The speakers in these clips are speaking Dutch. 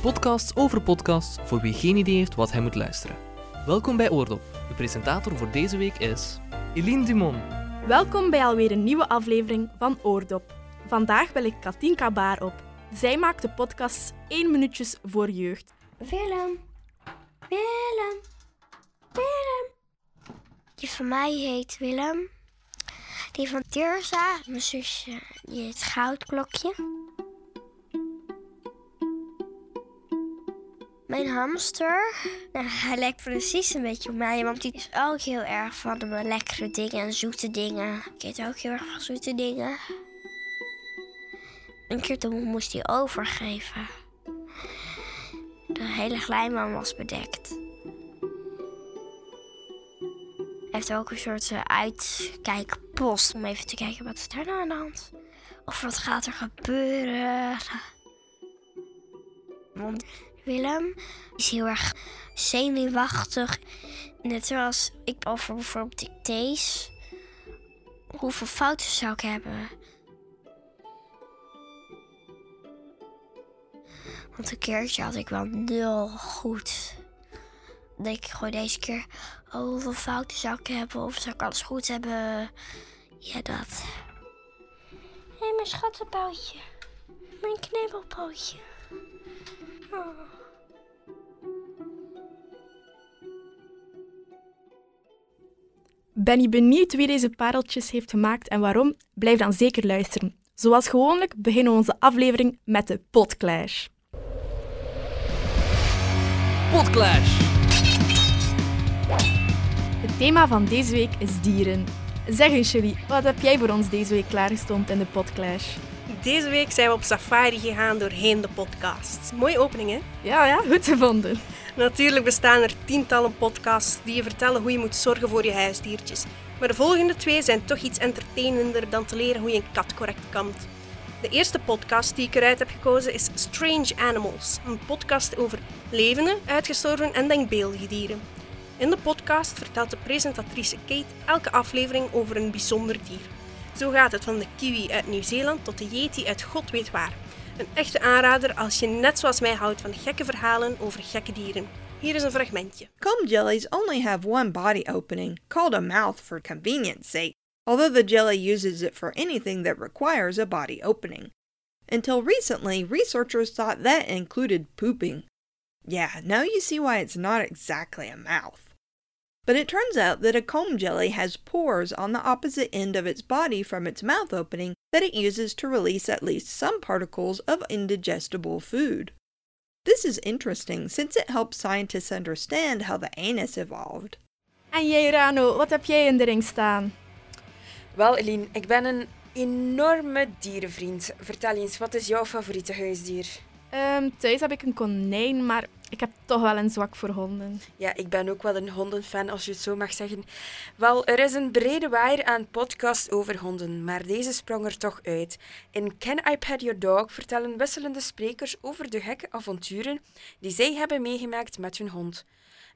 Een podcast over podcasts voor wie geen idee heeft wat hij moet luisteren. Welkom bij Oordop. De presentator voor deze week is Eline Dumont. Welkom bij alweer een nieuwe aflevering van Oordop. Vandaag bel ik Katinka Baar op. Zij maakt de podcast 1 minuutjes voor jeugd. Willem. Willem. Willem. Die van mij heet Willem. Die van Tirza, mijn zusje, die heet Goudklokje. Mijn hamster, nou, hij lijkt precies een beetje op mij, want die is ook heel erg van de lekkere dingen en zoete dingen. Ik eet ook heel erg van zoete dingen. Een keer toen moest hij overgeven. De hele glijbaan was bedekt. Hij heeft ook een soort uh, uitkijkpost om even te kijken wat er nou aan de hand. Of wat gaat er gebeuren. Want Willem is heel erg zenuwachtig. Net zoals ik over bijvoorbeeld dictées. Hoeveel fouten zou ik hebben? Want een keertje had ik wel nul goed. Denk ik gewoon deze keer, oh, hoeveel fouten zou ik hebben? Of zou ik alles goed hebben? Ja, dat. Hé, hey, mijn schattenpootje. Mijn knibbelpootje. Ben je benieuwd wie deze pareltjes heeft gemaakt en waarom? Blijf dan zeker luisteren. Zoals gewoonlijk beginnen we onze aflevering met de Podclash. Podclash! Het thema van deze week is dieren. Zeg eens, Julie, wat heb jij voor ons deze week klaargestoomd in de Podclash? Deze week zijn we op safari gegaan doorheen de podcast. Mooie opening, hè? Ja, ja, goed gevonden. Natuurlijk bestaan er tientallen podcasts die je vertellen hoe je moet zorgen voor je huisdiertjes. Maar de volgende twee zijn toch iets entertainender dan te leren hoe je een kat correct kamt. De eerste podcast die ik eruit heb gekozen is Strange Animals, een podcast over levende, uitgestorven en denkbeeldige dieren. In de podcast vertelt de presentatrice Kate elke aflevering over een bijzonder dier. Zo gaat het van de kiwi uit Nieuw-Zeeland tot de yeti uit god weet waar. Een echte aanrader als je net zoals mij houdt van gekke verhalen over gekke dieren. Hier is een fragmentje. Comb jellies only have one body opening, called a mouth for convenience sake, although the jelly uses it for anything that requires a body opening. Until recently, researchers thought that included pooping. Yeah, now you see why it's not exactly a mouth. But it turns out that a comb jelly has pores on the opposite end of its body from its mouth opening that it uses to release at least some particles of indigestible food. This is interesting since it helps scientists understand how the anus evolved. En jij, Rano, wat heb jij in de ring staan? Wel, Eline, ik ben een enorme dierenvriend. Vertel eens, wat is jouw favoriete huisdier? Um, thuis heb ik een konijn, maar ik heb toch wel een zwak voor honden. Ja, ik ben ook wel een hondenfan, als je het zo mag zeggen. Wel, er is een brede waaier aan podcasts over honden, maar deze sprong er toch uit. In Can I Pet Your Dog vertellen wisselende sprekers over de gekke avonturen die zij hebben meegemaakt met hun hond.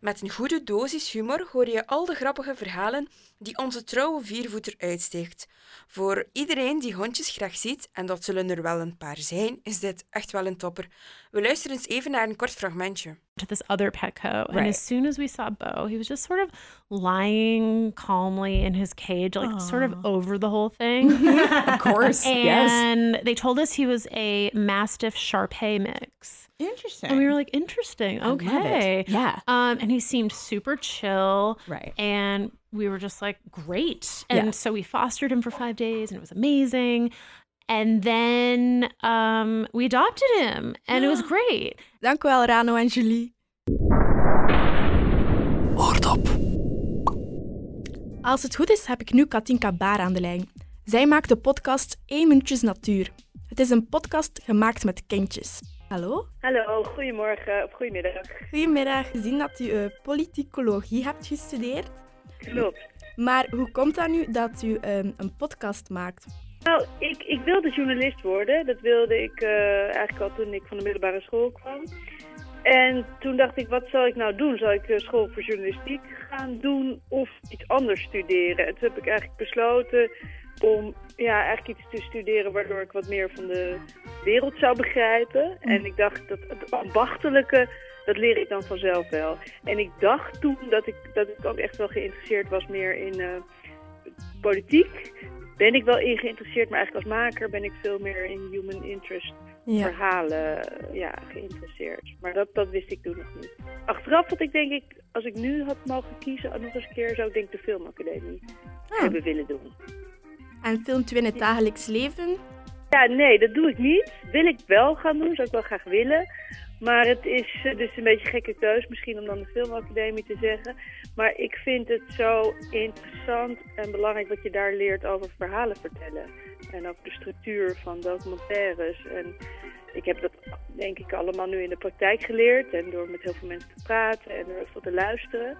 Met een goede dosis humor hoor je al de grappige verhalen die onze trouwe viervoeter uitsteekt. Voor iedereen die hondjes graag ziet, en dat zullen er wel een paar zijn, is dit echt wel een topper. We luisteren eens even naar een kort fragmentje. To this other Petco, and as soon as we saw Bo, he was just sort of lying calmly in his cage, like sort of over the whole thing. of course, and yes. they told us he was a Mastiff Sharpei mix. Interesting. And we were like, interesting. I love it. Okay. Yeah. Um, and he seemed super chill. Right. And we were just like, great. And Yeah. so we fostered him for five days and it was amazing. And then um, we adopted him and it was great. Dank u wel, Rano en Julie. Oordop. Als het goed is, heb ik nu Katinka Baar aan de lijn. Zij maakt de podcast 1 Minuutjes Natuur. Het is een podcast gemaakt met kindjes. Hallo? Hallo, goedemorgen of goedemiddag. Goedemiddag. Gezien dat u eh, politicologie hebt gestudeerd. Klopt. Maar hoe komt dat nu dat u ehm, een podcast maakt? Nou, ik, ik wilde journalist worden. Dat wilde ik eh, eigenlijk al toen ik van de middelbare school kwam. En toen dacht ik, wat zal ik nou doen? Zal ik eh, school voor journalistiek gaan doen of iets anders studeren? En toen heb ik eigenlijk besloten om ja, eigenlijk iets te studeren waardoor ik wat meer van de wereld zou begrijpen. En ik dacht dat het ambachtelijke, dat leer ik dan vanzelf wel. En ik dacht toen dat ik, dat ik ook echt wel geïnteresseerd was meer in uh, politiek. Ben ik wel in geïnteresseerd, maar eigenlijk als maker ben ik veel meer in human interest verhalen ja, geïnteresseerd. Maar dat, dat wist ik toen nog niet. Achteraf had ik denk ik, als ik nu had mogen kiezen, nog eens een keer zou ik denk de filmacademie oh. hebben willen doen. En filmt u in het dagelijks leven? Ja, nee, dat doe ik niet. Wil ik wel gaan doen, zou ik wel graag willen. Maar het is eh, dus een beetje gekke keus misschien om dan de filmacademie te zeggen. Maar ik vind het zo interessant en belangrijk wat je daar leert over verhalen vertellen. En over de structuur van documentaires. En ik heb dat denk ik allemaal nu in de praktijk geleerd. En door met heel veel mensen te praten en heel veel te luisteren.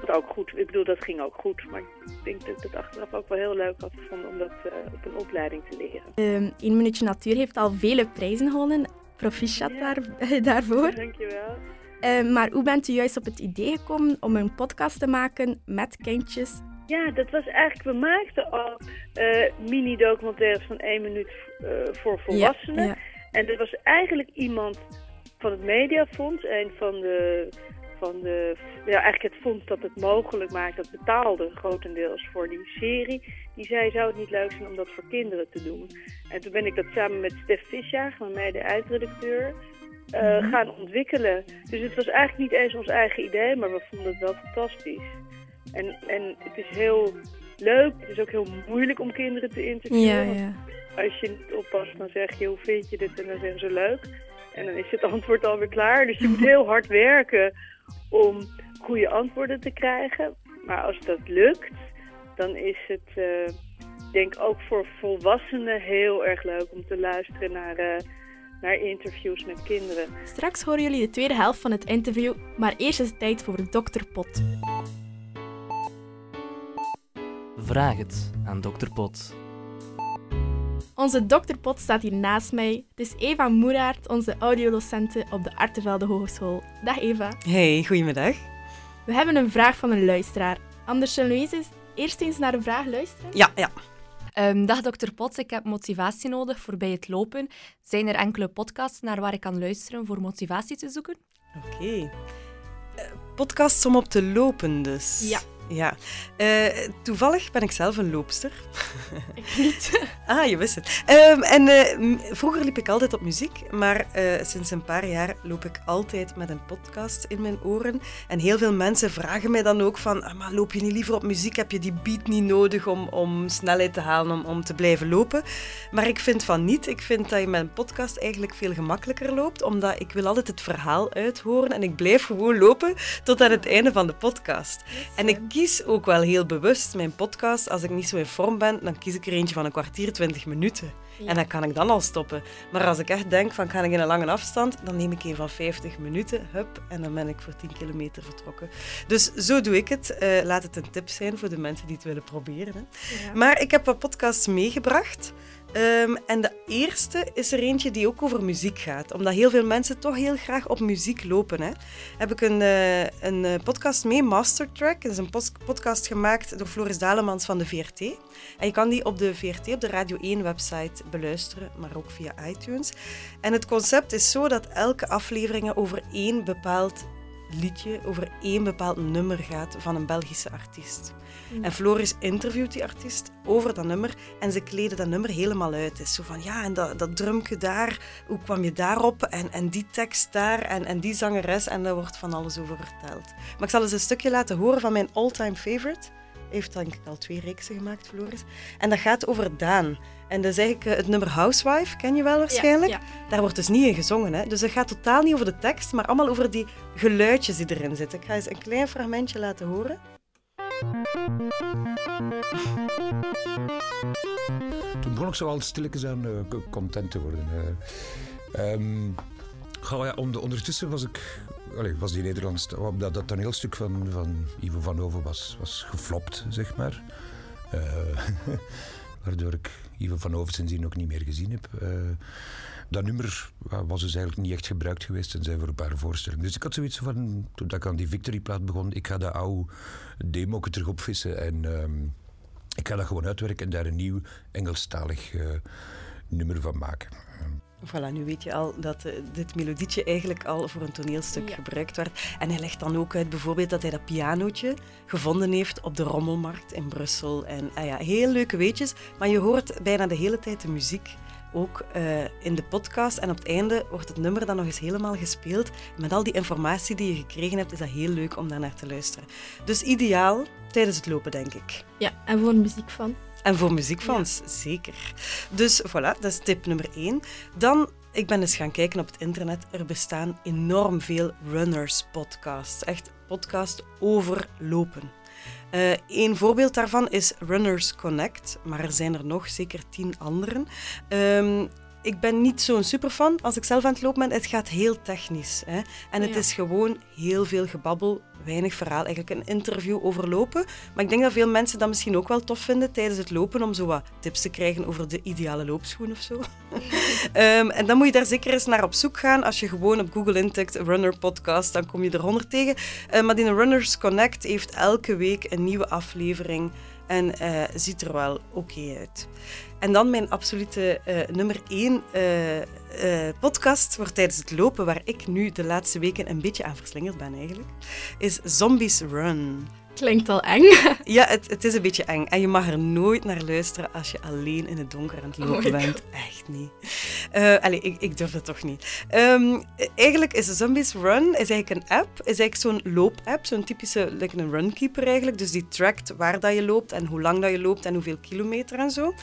Dat ook goed. Ik bedoel, dat ging ook goed. Maar ik denk dat ik het achteraf ook wel heel leuk had gevonden om dat uh, op een opleiding te leren. Eén Minuutje Natuur heeft al vele prijzen gewonnen. Proficiat ja. daar, daarvoor. Dankjewel. Uh, maar hoe bent u juist op het idee gekomen om een podcast te maken met kindjes? Ja, dat was eigenlijk, we maakten al uh, mini-documentaires van één minuut uh, voor volwassenen. Ja, ja. En er was eigenlijk iemand van het Mediafonds, een van de van de, ja, eigenlijk het fonds dat het mogelijk maakt, dat betaalde grotendeels voor die serie. Die zei, zou het niet leuk zijn om dat voor kinderen te doen? En toen ben ik dat samen met Stef Visjaag, van mij de eindredacteur, uh, gaan ontwikkelen. Dus het was eigenlijk niet eens ons eigen idee, maar we vonden het wel fantastisch. En, en het is heel leuk, het is ook heel moeilijk om kinderen te interviewen. Ja, ja. Als je niet oppast, dan zeg je, hoe vind je dit? En dan zeggen ze leuk. En dan is het antwoord alweer klaar. Dus je moet heel hard werken om goede antwoorden te krijgen. Maar als dat lukt, dan is het, uh, denk ook voor volwassenen heel erg leuk om te luisteren naar, uh, naar interviews met kinderen. Straks horen jullie de tweede helft van het interview, maar eerst is het tijd voor Dr. Pot. Vraag het aan Dr. Pot. Onze dokterpot staat hier naast mij. Het is Eva Moeraert, onze audiodocente op de Artevelde Hogeschool. Dag Eva. Hey, goedemiddag. We hebben een vraag van een luisteraar. Anders zullen we eens eerst eens naar de vraag luisteren? Ja, ja. Um, dag dokter Pot, ik heb motivatie nodig voor bij het lopen. Zijn er enkele podcasts naar waar ik kan luisteren voor motivatie te zoeken? Oké. Okay. Uh, podcasts om op te lopen dus? Ja. Ja, uh, toevallig ben ik zelf een loopster. Ik niet. ah, je wist het. Um, en uh, vroeger liep ik altijd op muziek, maar uh, sinds een paar jaar loop ik altijd met een podcast in mijn oren. En heel veel mensen vragen mij dan ook van, ah, maar loop je niet liever op muziek? Heb je die beat niet nodig om, om snelheid te halen, om, om te blijven lopen? Maar ik vind van niet. Ik vind dat je met een podcast eigenlijk veel gemakkelijker loopt, omdat ik wil altijd het verhaal uithoren en ik blijf gewoon lopen tot aan het einde van de podcast. En ik kies ook wel heel bewust mijn podcast. Als ik niet zo in vorm ben, dan kies ik er eentje van een kwartier, twintig minuten. Ja. En dan kan ik dan al stoppen. Maar als ik echt denk van ga ik in een lange afstand, dan neem ik een van 50 minuten, hup, en dan ben ik voor 10 kilometer vertrokken. Dus zo doe ik het. Uh, laat het een tip zijn voor de mensen die het willen proberen. Hè. Ja. Maar ik heb wat podcasts meegebracht. Um, en de eerste is er eentje die ook over muziek gaat. Omdat heel veel mensen toch heel graag op muziek lopen. Hè. Heb ik een, uh, een podcast mee, Mastertrack. Dat is een podcast gemaakt door Floris Dalemans van de VRT. En je kan die op de VRT, op de Radio 1 website beluisteren, maar ook via iTunes. En het concept is zo dat elke aflevering over één bepaald liedje, over één bepaald nummer gaat van een Belgische artiest. Mm. En Floris interviewt die artiest over dat nummer en ze kleden dat nummer helemaal uit. Het is zo van, ja, en dat, dat drumke daar, hoe kwam je daarop? En, en die tekst daar en, en die zangeres en daar wordt van alles over verteld. Maar ik zal eens een stukje laten horen van mijn all-time favorite. Hij heeft denk ik al twee reeksen gemaakt, Floris. En dat gaat over Daan. En dat is eigenlijk het nummer Housewife, ken je wel waarschijnlijk? Ja, ja. Daar wordt dus niet in gezongen. Hè? Dus het gaat totaal niet over de tekst, maar allemaal over die geluidjes die erin zitten. Ik ga eens een klein fragmentje laten horen. Toen begon ik zo al stilletjes aan uh, content te worden. Uh, um, ja, ondertussen was ik... Allez, was die Nederlands... Dat, dat toneelstuk van, van Ivo van Hoven was, was geflopt, zeg maar. Uh, waardoor ik Ivo van Hoven sindsdien ook niet meer gezien heb. dat nummer was dus eigenlijk niet echt gebruikt geweest en zijn voor een paar voorstellingen. Dus ik had zoiets van, toen ik aan die Victory-plaat begon, ik ga de oude demo terug opvissen en... Um, ik ga dat gewoon uitwerken en daar een nieuw Engelstalig uh, nummer van maken. Voilà, nu weet je al dat uh, dit melodietje eigenlijk al voor een toneelstuk gebruikt werd. En hij legt dan ook uit bijvoorbeeld dat hij dat pianootje gevonden heeft op de Rommelmarkt in Brussel. En ah ja, heel leuke weetjes, maar je hoort bijna de hele tijd de muziek ook uh, in de podcast. En op het einde wordt het nummer dan nog eens helemaal gespeeld. Met al die informatie die je gekregen hebt, is dat heel leuk om daar naar te luisteren. Dus ideaal tijdens het lopen, denk ik. Ja, en voor een muziekfan. En voor muziekfans, zeker. Dus voilà, dat is tip nummer één. Dan, ik ben eens gaan kijken op het internet. Er bestaan enorm veel runners podcasts. Echt podcast over lopen. Uh, een voorbeeld daarvan is Runners Connect, maar er zijn er nog zeker tien anderen. Um, ik ben niet zo'n superfan als ik zelf aan het lopen ben. Het gaat heel technisch. Hè? En het is gewoon heel veel gebabbel, weinig verhaal. Eigenlijk een interview over lopen. Maar ik denk dat veel mensen dat misschien ook wel tof vinden tijdens het lopen. Om zo wat tips te krijgen over de ideale loopschoen of zo. um, en dan moet je daar zeker eens naar op zoek gaan. Als je gewoon op Google intikt Runner Podcast, dan kom je er honderd tegen. Uh, maar die Runners Connect heeft elke week een nieuwe aflevering. En uh, ziet er wel oké uit. En dan mijn absolute uh, nummer één uh, uh, podcast voor tijdens het lopen, waar ik nu de laatste weken een beetje aan verslingerd ben eigenlijk, is Zombies Run. Klinkt al eng. Ja, het, het is een beetje eng. En je mag er nooit naar luisteren als je alleen in het donker aan het lopen oh bent. Echt niet. Uh, allee, ik, ik durf dat toch niet. Um, eigenlijk is Zombies Run is eigenlijk een app. Is eigenlijk zo'n loop-app. Zo'n typische, like een runkeeper eigenlijk. Dus die trackt waar dat je loopt en hoe lang dat je loopt en hoeveel kilometer en zo.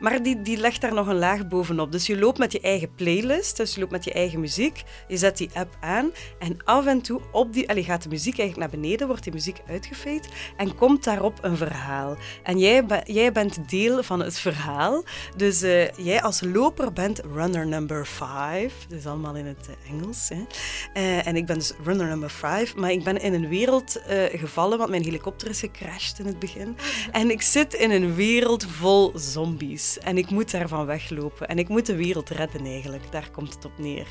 Maar die, die legt daar nog een laag bovenop. Dus je loopt met je eigen playlist, dus je loopt met je eigen muziek. Je zet die app aan en af en toe op die, allez, gaat de muziek eigenlijk naar beneden, wordt die muziek uitgefeed en komt daarop een verhaal. En jij, jij bent deel van het verhaal. Dus uh, jij als loper bent runner number 5. Dat is allemaal in het uh, Engels. Hè. Uh, en ik ben dus runner number 5. Maar ik ben in een wereld gevallen, want mijn helikopter is gecrashed in het begin. En ik zit in een wereld vol zombies. En ik moet daarvan weglopen. En ik moet de wereld redden eigenlijk. Daar komt het op neer.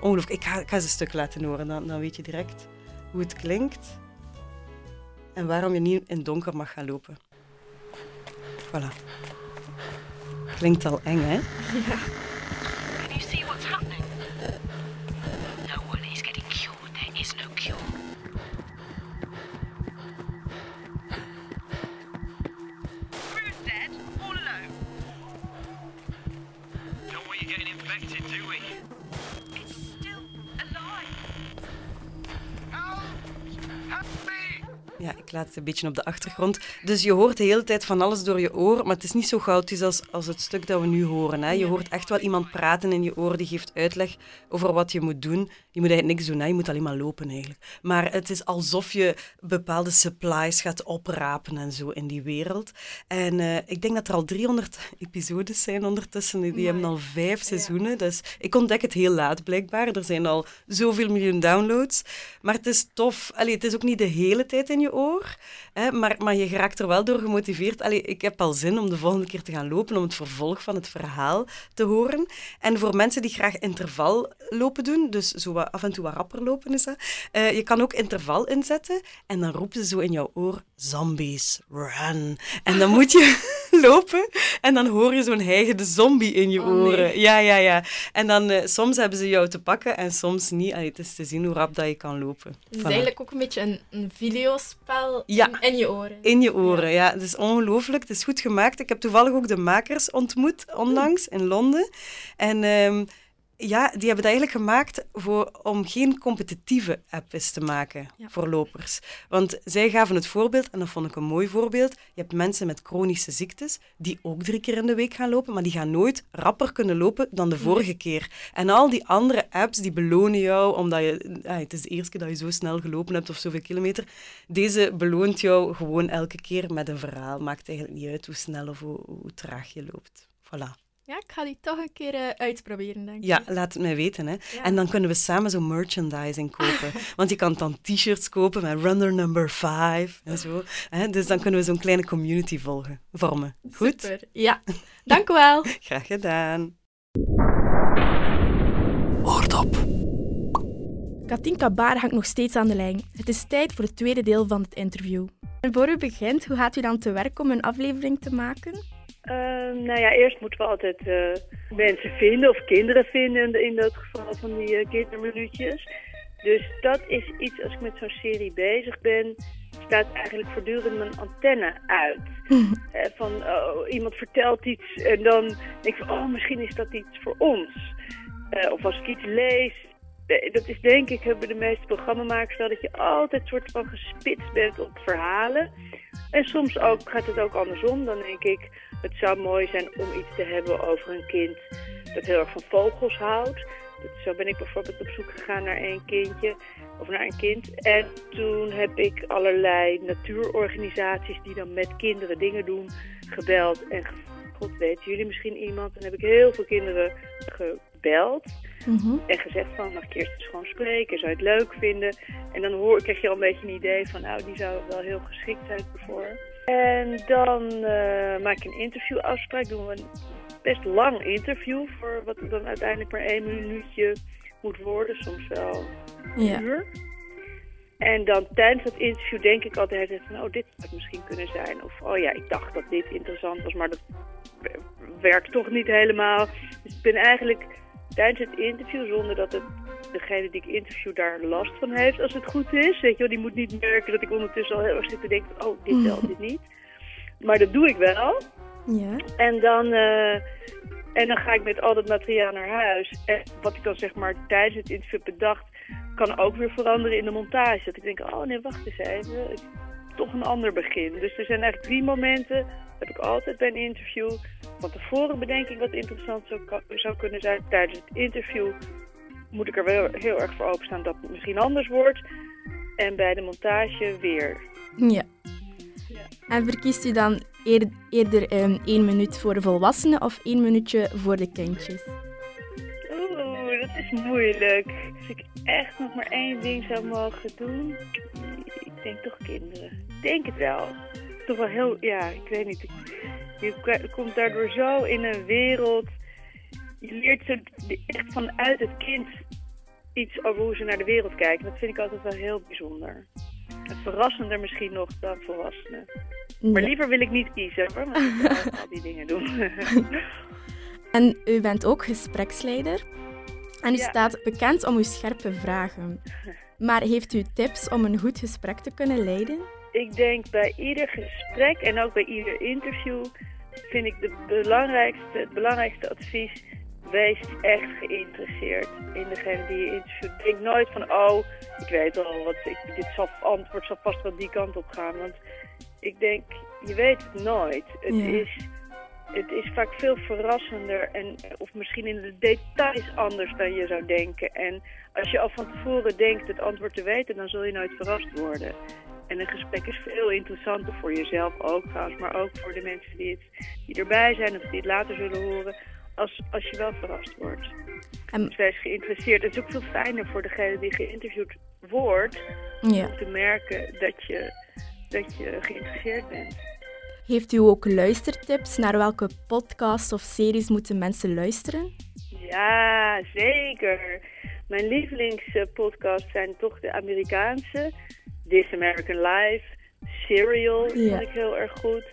Ongelooflijk. Ik ga, ik ga ze een stuk laten horen. Dan, dan weet je direct hoe het klinkt. En waarom je niet in donker mag gaan lopen. Voilà. Klinkt al eng, hè? Ja. Een beetje op de achtergrond. Dus je hoort de hele tijd van alles door je oor, maar het is niet zo chaotisch als, als het stuk dat we nu horen. Hè. Je hoort echt wel iemand praten in je oor, die geeft uitleg over wat je moet doen. Je moet eigenlijk niks doen, hè. je moet alleen maar lopen eigenlijk. Maar het is alsof je bepaalde supplies gaat oprapen en zo in die wereld. En uh, ik denk dat er al 300 episodes zijn ondertussen. Die, die hebben al vijf seizoenen. Dus ik ontdek het heel laat blijkbaar. Er zijn al zoveel miljoen downloads. Maar het is tof. Allee, het is ook niet de hele tijd in je oor. Hè, maar, maar je raakt er wel door gemotiveerd. Allee, ik heb al zin om de volgende keer te gaan lopen, om het vervolg van het verhaal te horen. En voor mensen die graag interval lopen doen, dus zo af en toe wat rapper lopen is dat, uh, je kan ook interval inzetten en dan roepen ze zo in jouw oor, zombies, run. En dan moet je lopen en dan hoor je zo'n heigende zombie in je oh, oren. Ja, ja, ja. En dan uh, soms hebben ze jou te pakken en soms niet. Allee, het is te zien hoe rap dat je kan lopen. Het is eigenlijk ook een beetje een, een videospel ja. in, je oren. In je oren, ja. Het is ongelooflijk. Het is goed gemaakt. Ik heb toevallig ook de makers ontmoet onlangs in Londen. En... Um, ja, die hebben het eigenlijk gemaakt voor, om geen competitieve app te maken voor lopers. Want zij gaven het voorbeeld, en dat vond ik een mooi voorbeeld. Je hebt mensen met chronische ziektes die ook drie keer in de week gaan lopen, maar die gaan nooit rapper kunnen lopen dan de vorige keer. En al die andere apps die belonen jou omdat je, ja, het is de eerste keer dat je zo snel gelopen hebt of zoveel kilometer. Deze beloont jou gewoon elke keer met een verhaal. Maakt eigenlijk niet uit hoe snel of hoe, hoe traag je loopt. Voilà. Ja, ik ga die toch een keer uh, uitproberen, denk ik. Ja, laat het mij weten. Hè. En dan kunnen we samen zo merchandising kopen. Want je kan dan t-shirts kopen met runner number 5 en zo. Hè. Dus dan kunnen we zo'n kleine community volgen, vormen. Goed? Super, ja. Dank u wel. Graag gedaan. Oordop. Katinka Baar hangt nog steeds aan de lijn. Het is tijd voor het tweede deel van het interview. En voor u begint, hoe gaat u dan te werk om een aflevering te maken? Ehm, nou ja, eerst moeten we altijd uh, mensen vinden of kinderen vinden in dat geval van die uh, kinderminuutjes. Dus dat is iets, als ik met zo'n serie bezig ben, staat eigenlijk voortdurend mijn antenne uit. uh, van oh, iemand vertelt iets en dan denk ik van, oh, misschien is dat iets voor ons. of als ik iets lees, dat is denk ik, hebben de meeste programmamakers wel, dat je altijd soort van gespitst bent op verhalen. En soms ook, gaat het ook andersom. Dan denk ik, het zou mooi zijn om iets te hebben over een kind dat heel erg van vogels houdt. zo ben ik bijvoorbeeld op zoek gegaan naar een kindje of naar een kind. En toen heb ik allerlei natuurorganisaties die dan met kinderen dingen doen gebeld. En god weet jullie misschien iemand. Dan heb ik heel veel kinderen gebeld. Mhm. En gezegd van, mag ik eerst eens gewoon spreken? Zou je het leuk vinden? En dan hoor, krijg je al een beetje een idee van, nou, die zou wel heel geschikt zijn ervoor. En dan uh, maak ik een interviewafspraak. Doen we een best lang interview voor wat dan uiteindelijk maar één minuutje moet worden. Soms wel een ja. uur. En dan tijdens dat interview denk ik altijd van, oh, dit zou het misschien kunnen zijn. Of, oh ja, ik dacht dat dit interessant was, maar dat werkt toch niet helemaal. Dus ik ben eigenlijk tijdens het interview, zonder dat het, degene die ik interview daar last van heeft, als het goed is. Weet je wel, die moet niet merken dat ik ondertussen al heel erg zit te denken van, oh, dit wel, dit niet. Maar dat doe ik wel. Ja. En dan, uh, en dan ga ik met al dat materiaal naar huis. En wat ik dan zeg maar tijdens het interview bedacht, kan ook weer veranderen in de montage. Dat ik denk, oh nee, wacht eens even. Toch een ander begin. Dus er zijn eigenlijk drie momenten, heb ik altijd bij een interview. Van tevoren bedenk ik wat interessant zou, zou kunnen zijn. Tijdens het interview moet ik er wel heel erg voor openstaan dat het misschien anders wordt. En bij de montage weer. Ja. ja. En verkiest u dan eerder um, één minuut voor de volwassenen of één minuutje voor de kindjes? Oeh, dat is moeilijk. Als ik echt nog maar één ding zou mogen doen, ik denk toch kinderen. Ik denk het wel. Toch wel heel, ja, ik weet niet. Je komt daardoor zo in een wereld. Je leert zo echt vanuit het kind iets over hoe ze naar de wereld kijken. Dat vind ik altijd wel heel bijzonder. Het verrassender misschien nog dan volwassenen. Maar liever wil ik niet kiezen hoor, want ik al die dingen doen. en u bent ook gespreksleider. En u staat bekend om uw scherpe vragen. Maar heeft u tips om een goed gesprek te kunnen leiden? Ik denk bij ieder gesprek en ook bij ieder interview vind ik de belangrijkste, het belangrijkste advies wees echt geïnteresseerd in degene die je interviewt. Denk nooit van, oh, ik weet al wat, ik, dit zal, antwoord zal vast wel die kant op gaan. Want ik denk, je weet het nooit. Het, is, het is vaak veel verrassender en, of misschien in de details anders dan je zou denken. En als je al van tevoren denkt het antwoord te weten, dan zul je nooit verrast worden. En een gesprek is veel interessanter voor jezelf ook trouwens, maar ook voor de mensen die, het, die erbij zijn of die het later zullen horen, als, als je wel verrast wordt. En... Dus wees geïnteresseerd. Het is ook veel fijner voor degene die geïnterviewd wordt, ja. om te merken dat je, dat je geïnteresseerd bent. Heeft u ook luistertips naar welke podcasts of series moeten mensen luisteren? Ja, zeker. Mijn lievelingspodcasts zijn toch de Amerikaanse. This American Life, Serial vond ik heel erg goed.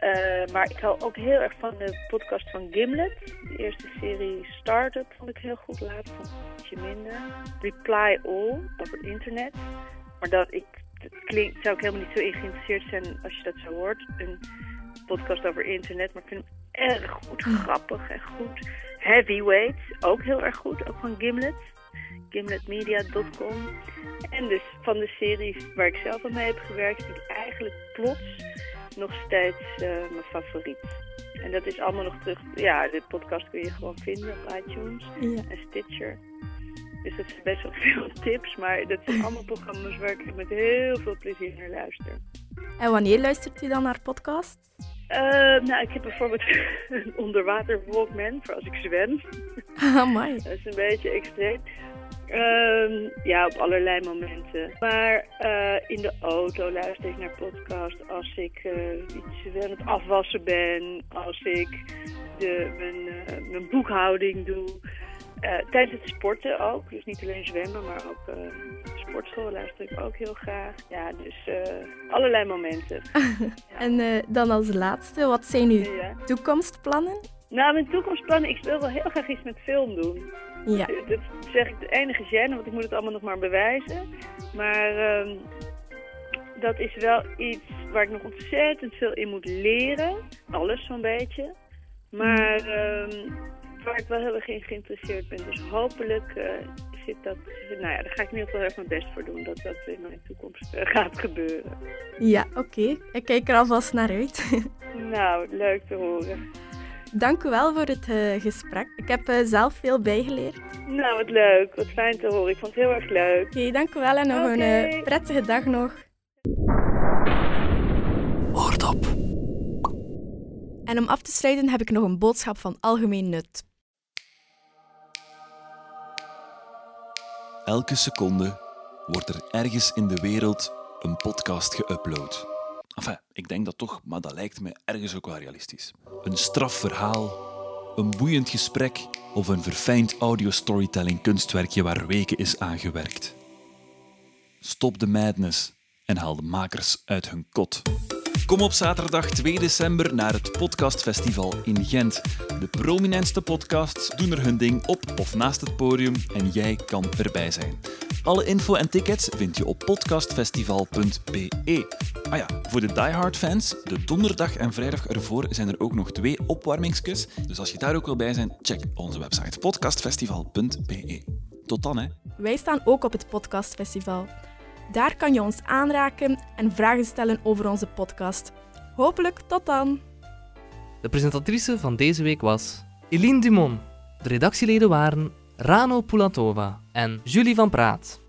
Uh, maar ik hou ook heel erg van de podcast van Gimlet. De eerste serie Startup vond ik heel goed. Later vond ik een beetje minder. Reply All over het internet. Maar dat, ik, dat klinkt, zou ik helemaal niet zo in geïnteresseerd zijn als je dat zo hoort. Een podcast over internet. Maar ik vind hem erg goed, grappig en goed. Heavyweight, ook heel erg goed. Ook van Gimlet gimletmedia.com. En dus van de series waar ik zelf aan mee heb gewerkt, ik eigenlijk plots nog steeds uh, mijn favoriet. En dat is allemaal nog terug. Ja, de podcast kun je gewoon vinden op iTunes en Stitcher. Dus dat zijn best wel veel tips, maar dat zijn allemaal programma's waar ik met heel veel plezier naar luister. En wanneer luistert u dan naar podcasts? Uh, nou, ik heb bijvoorbeeld een onderwater Walkman voor als ik zwem. Ah, mooi. dat is een beetje extreem. Um, ja, op allerlei momenten. Maar uh, in de auto luister ik naar podcast als ik uh, iets aan het afwassen ben, als ik de, mijn, uh, mijn boekhouding doe. tijdens het sporten ook. Dus niet alleen zwemmen, maar ook sportschool luister ik ook heel graag. Ja, dus allerlei momenten. en dan als laatste, wat zijn uw toekomstplannen? Nou, mijn toekomstplannen, ik wil wel heel graag iets met film doen. Ja. Dat zeg ik de enige gêne, want ik moet het allemaal nog maar bewijzen. Maar ehm, dat is wel iets waar ik nog ontzettend veel in moet leren. Alles zo'n beetje. Maar um, waar ik wel heel erg in geïnteresseerd ben. Dus hopelijk uh, zit dat... Nou ja, daar ga ik in ieder geval erg mijn best voor doen. Dat dat in mijn toekomst uh, gaat gebeuren. Ja, oké. Ik kijk er alvast naar uit. nou, leuk te horen. Dank u wel voor het uh, gesprek. Ik heb uh, zelf veel bijgeleerd. Nou, wat leuk. Wat fijn te horen. Ik vond het heel erg leuk. Oké, okay, dank u wel en nog okay. een uh, prettige dag nog. Oordop. En om af te sluiten heb ik nog een boodschap van algemeen nut. Elke seconde wordt er ergens in de wereld een podcast geüpload. Enfin, ik denk dat toch, maar dat lijkt me ergens ook wel realistisch. Een strafverhaal, een boeiend gesprek of een verfijnd audio-storytelling kunstwerkje waar weken is aangewerkt. Stop de madness en haal de makers uit hun kot. Kom op zaterdag 2 december naar het Podcastfestival in Gent. De prominentste podcasts doen er hun ding op of naast het podium en jij kan erbij zijn. Alle info en tickets vind je op podcastfestival.be. Ah ja, voor de diehard fans, de donderdag en vrijdag ervoor zijn er ook nog twee opwarmingskus. Dus als je daar ook wil bij zijn, check onze website podcastfestival.be. Tot dan, hè. Wij staan ook op het Podcastfestival. Daar kan je ons aanraken en vragen stellen over onze podcast. Hopelijk tot dan. De presentatrice van deze week was Eline Dumont. De redactieleden waren Rano Pulatova en Julie van Praat.